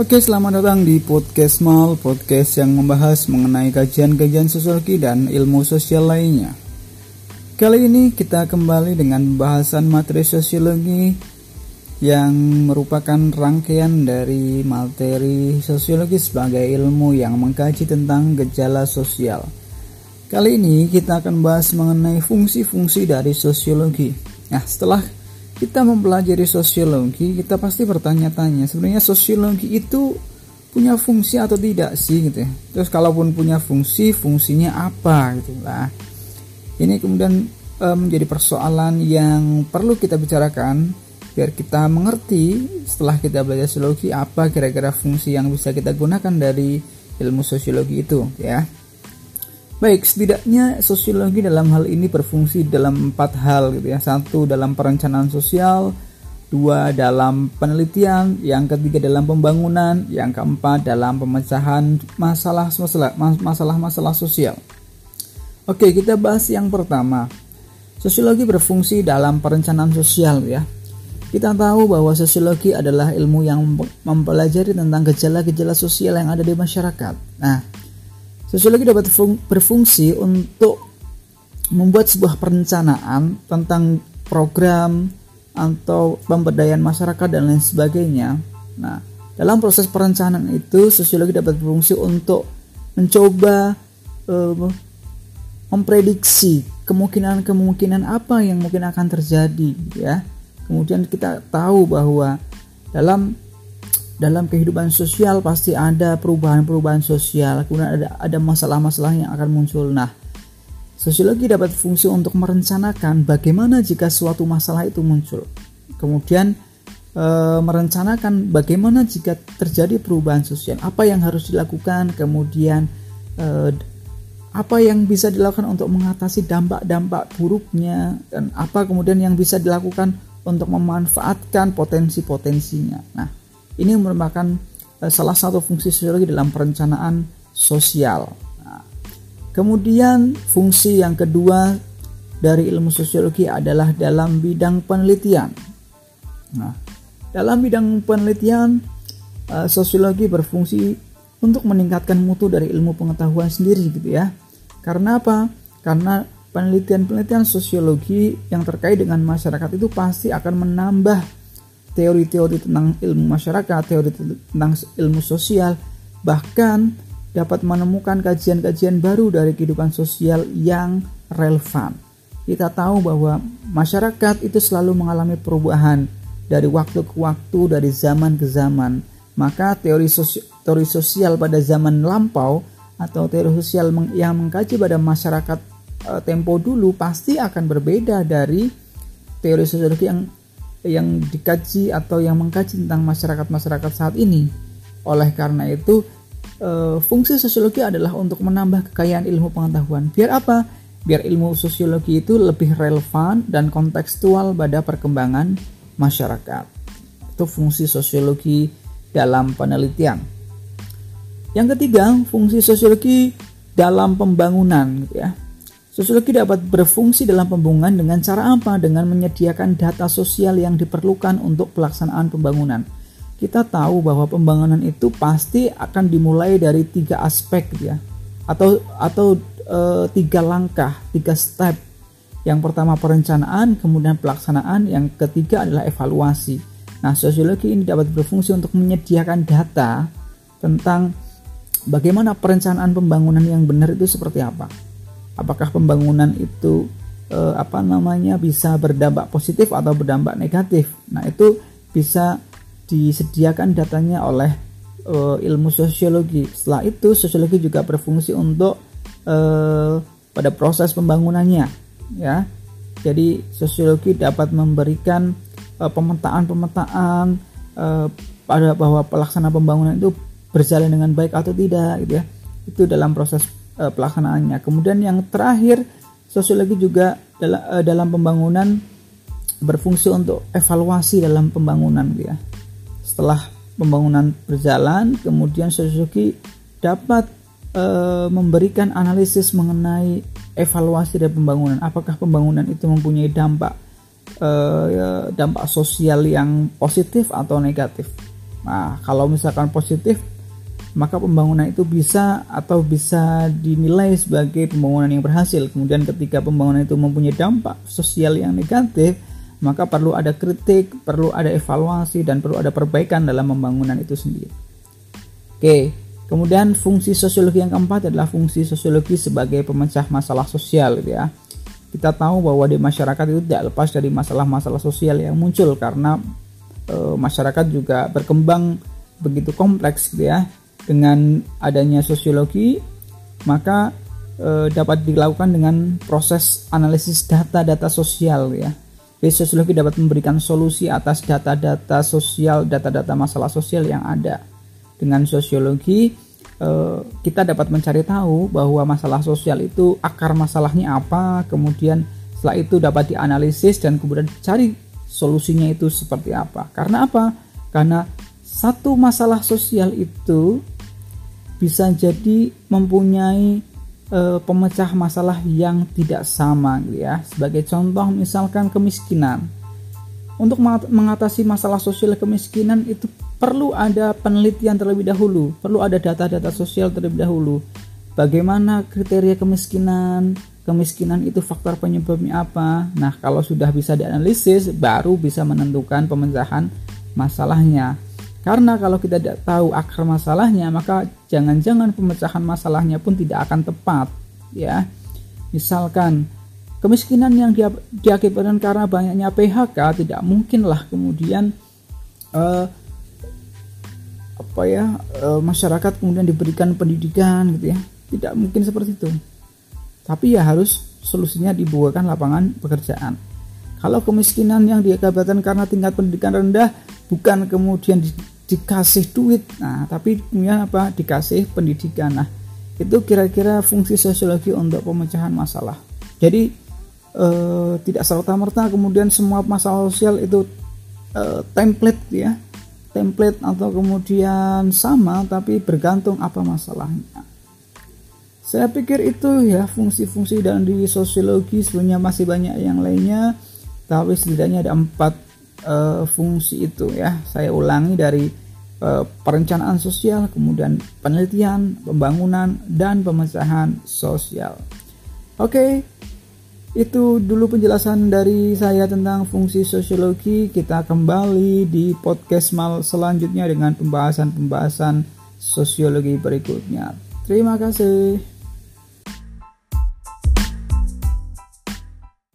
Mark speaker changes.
Speaker 1: Oke, selamat datang di podcast Mal, podcast yang membahas mengenai kajian-kajian sosiologi dan ilmu sosial lainnya. Kali ini kita kembali dengan pembahasan materi sosiologi yang merupakan rangkaian dari materi sosiologi sebagai ilmu yang mengkaji tentang gejala sosial. Kali ini kita akan bahas mengenai fungsi-fungsi dari sosiologi. Nah, setelah kita mempelajari sosiologi, kita pasti bertanya-tanya, sebenarnya sosiologi itu punya fungsi atau tidak sih gitu ya. Terus kalaupun punya fungsi, fungsinya apa gitu lah. Ini kemudian e, menjadi persoalan yang perlu kita bicarakan biar kita mengerti setelah kita belajar sosiologi apa kira-kira fungsi yang bisa kita gunakan dari ilmu sosiologi itu ya. Baik, setidaknya sosiologi dalam hal ini berfungsi dalam empat hal gitu ya. Satu dalam perencanaan sosial, dua dalam penelitian, yang ketiga dalam pembangunan, yang keempat dalam pemecahan masalah-masalah masalah-masalah sosial. Oke, kita bahas yang pertama. Sosiologi berfungsi dalam perencanaan sosial ya. Kita tahu bahwa sosiologi adalah ilmu yang mempelajari tentang gejala-gejala sosial yang ada di masyarakat. Nah, Sosiologi dapat berfungsi untuk membuat sebuah perencanaan tentang program atau pemberdayaan masyarakat dan lain sebagainya. Nah, dalam proses perencanaan itu sosiologi dapat berfungsi untuk mencoba uh, memprediksi kemungkinan-kemungkinan apa yang mungkin akan terjadi ya. Kemudian kita tahu bahwa dalam dalam kehidupan sosial pasti ada perubahan-perubahan sosial, kemudian ada ada masalah-masalah yang akan muncul. Nah, sosiologi dapat fungsi untuk merencanakan bagaimana jika suatu masalah itu muncul. Kemudian e, merencanakan bagaimana jika terjadi perubahan sosial, apa yang harus dilakukan, kemudian e, apa yang bisa dilakukan untuk mengatasi dampak-dampak buruknya dan apa kemudian yang bisa dilakukan untuk memanfaatkan potensi-potensinya. Nah, ini merupakan uh, salah satu fungsi sosiologi dalam perencanaan sosial. Nah, kemudian fungsi yang kedua dari ilmu sosiologi adalah dalam bidang penelitian. Nah, dalam bidang penelitian uh, sosiologi berfungsi untuk meningkatkan mutu dari ilmu pengetahuan sendiri gitu ya. Karena apa? Karena penelitian-penelitian sosiologi yang terkait dengan masyarakat itu pasti akan menambah teori-teori tentang ilmu masyarakat, teori tentang ilmu sosial, bahkan dapat menemukan kajian-kajian baru dari kehidupan sosial yang relevan. Kita tahu bahwa masyarakat itu selalu mengalami perubahan dari waktu ke waktu, dari zaman ke zaman. Maka teori sosial, teori sosial pada zaman lampau atau teori sosial yang mengkaji pada masyarakat eh, tempo dulu pasti akan berbeda dari teori sosiologi yang yang dikaji atau yang mengkaji tentang masyarakat-masyarakat saat ini. Oleh karena itu, e, fungsi sosiologi adalah untuk menambah kekayaan ilmu pengetahuan. Biar apa? Biar ilmu sosiologi itu lebih relevan dan kontekstual pada perkembangan masyarakat. Itu fungsi sosiologi dalam penelitian. Yang ketiga, fungsi sosiologi dalam pembangunan gitu ya. Sosiologi dapat berfungsi dalam pembangunan dengan cara apa? Dengan menyediakan data sosial yang diperlukan untuk pelaksanaan pembangunan. Kita tahu bahwa pembangunan itu pasti akan dimulai dari tiga aspek ya, atau atau e, tiga langkah, tiga step. Yang pertama perencanaan, kemudian pelaksanaan, yang ketiga adalah evaluasi. Nah, sosiologi ini dapat berfungsi untuk menyediakan data tentang bagaimana perencanaan pembangunan yang benar itu seperti apa apakah pembangunan itu eh, apa namanya bisa berdampak positif atau berdampak negatif. Nah, itu bisa disediakan datanya oleh eh, ilmu sosiologi. Setelah itu sosiologi juga berfungsi untuk eh, pada proses pembangunannya, ya. Jadi sosiologi dapat memberikan eh, pemetaan-pemetaan eh, pada bahwa pelaksana pembangunan itu berjalan dengan baik atau tidak, gitu ya. Itu dalam proses uh, pelaksanaannya. Kemudian yang terakhir sosiologi juga dalam, uh, dalam pembangunan berfungsi untuk evaluasi dalam pembangunan ya. Setelah pembangunan berjalan, kemudian sosiologi dapat uh, memberikan analisis mengenai evaluasi dari pembangunan. Apakah pembangunan itu mempunyai dampak uh, dampak sosial yang positif atau negatif. Nah, kalau misalkan positif, maka pembangunan itu bisa atau bisa dinilai sebagai pembangunan yang berhasil. Kemudian ketika pembangunan itu mempunyai dampak sosial yang negatif, maka perlu ada kritik, perlu ada evaluasi dan perlu ada perbaikan dalam pembangunan itu sendiri. Oke, kemudian fungsi sosiologi yang keempat adalah fungsi sosiologi sebagai pemecah masalah sosial gitu ya. Kita tahu bahwa di masyarakat itu tidak lepas dari masalah-masalah sosial yang muncul karena e, masyarakat juga berkembang begitu kompleks gitu ya dengan adanya sosiologi maka e, dapat dilakukan dengan proses analisis data-data sosial ya jadi sosiologi dapat memberikan solusi atas data-data sosial data-data masalah sosial yang ada dengan sosiologi e, kita dapat mencari tahu bahwa masalah sosial itu akar masalahnya apa kemudian setelah itu dapat dianalisis dan kemudian cari solusinya itu seperti apa. Karena apa? Karena satu masalah sosial itu bisa jadi mempunyai e, pemecah masalah yang tidak sama gitu ya. Sebagai contoh misalkan kemiskinan. Untuk mengatasi masalah sosial kemiskinan itu perlu ada penelitian terlebih dahulu, perlu ada data-data sosial terlebih dahulu. Bagaimana kriteria kemiskinan, kemiskinan itu faktor penyebabnya apa. Nah, kalau sudah bisa dianalisis, baru bisa menentukan pemecahan masalahnya. Karena kalau kita tidak tahu akar masalahnya, maka jangan-jangan pemecahan masalahnya pun tidak akan tepat, ya. Misalkan kemiskinan yang diakibatkan karena banyaknya PHK tidak mungkinlah kemudian uh, apa ya uh, masyarakat kemudian diberikan pendidikan gitu ya. Tidak mungkin seperti itu tapi ya harus solusinya dibuatkan lapangan pekerjaan. Kalau kemiskinan yang diakibatkan karena tingkat pendidikan rendah bukan kemudian di, dikasih duit, nah tapi kemudian apa dikasih pendidikan. Nah itu kira-kira fungsi sosiologi untuk pemecahan masalah. Jadi eh, tidak serta merta kemudian semua masalah sosial itu eh, template ya, template atau kemudian sama tapi bergantung apa masalahnya. Saya pikir itu ya fungsi-fungsi dan di sosiologi sebenarnya masih banyak yang lainnya, tapi setidaknya ada empat uh, fungsi itu ya. Saya ulangi dari uh, perencanaan sosial, kemudian penelitian, pembangunan, dan pemecahan sosial. Oke, itu dulu penjelasan dari saya tentang fungsi sosiologi. Kita kembali di podcast mal selanjutnya dengan pembahasan-pembahasan sosiologi berikutnya. Terima kasih.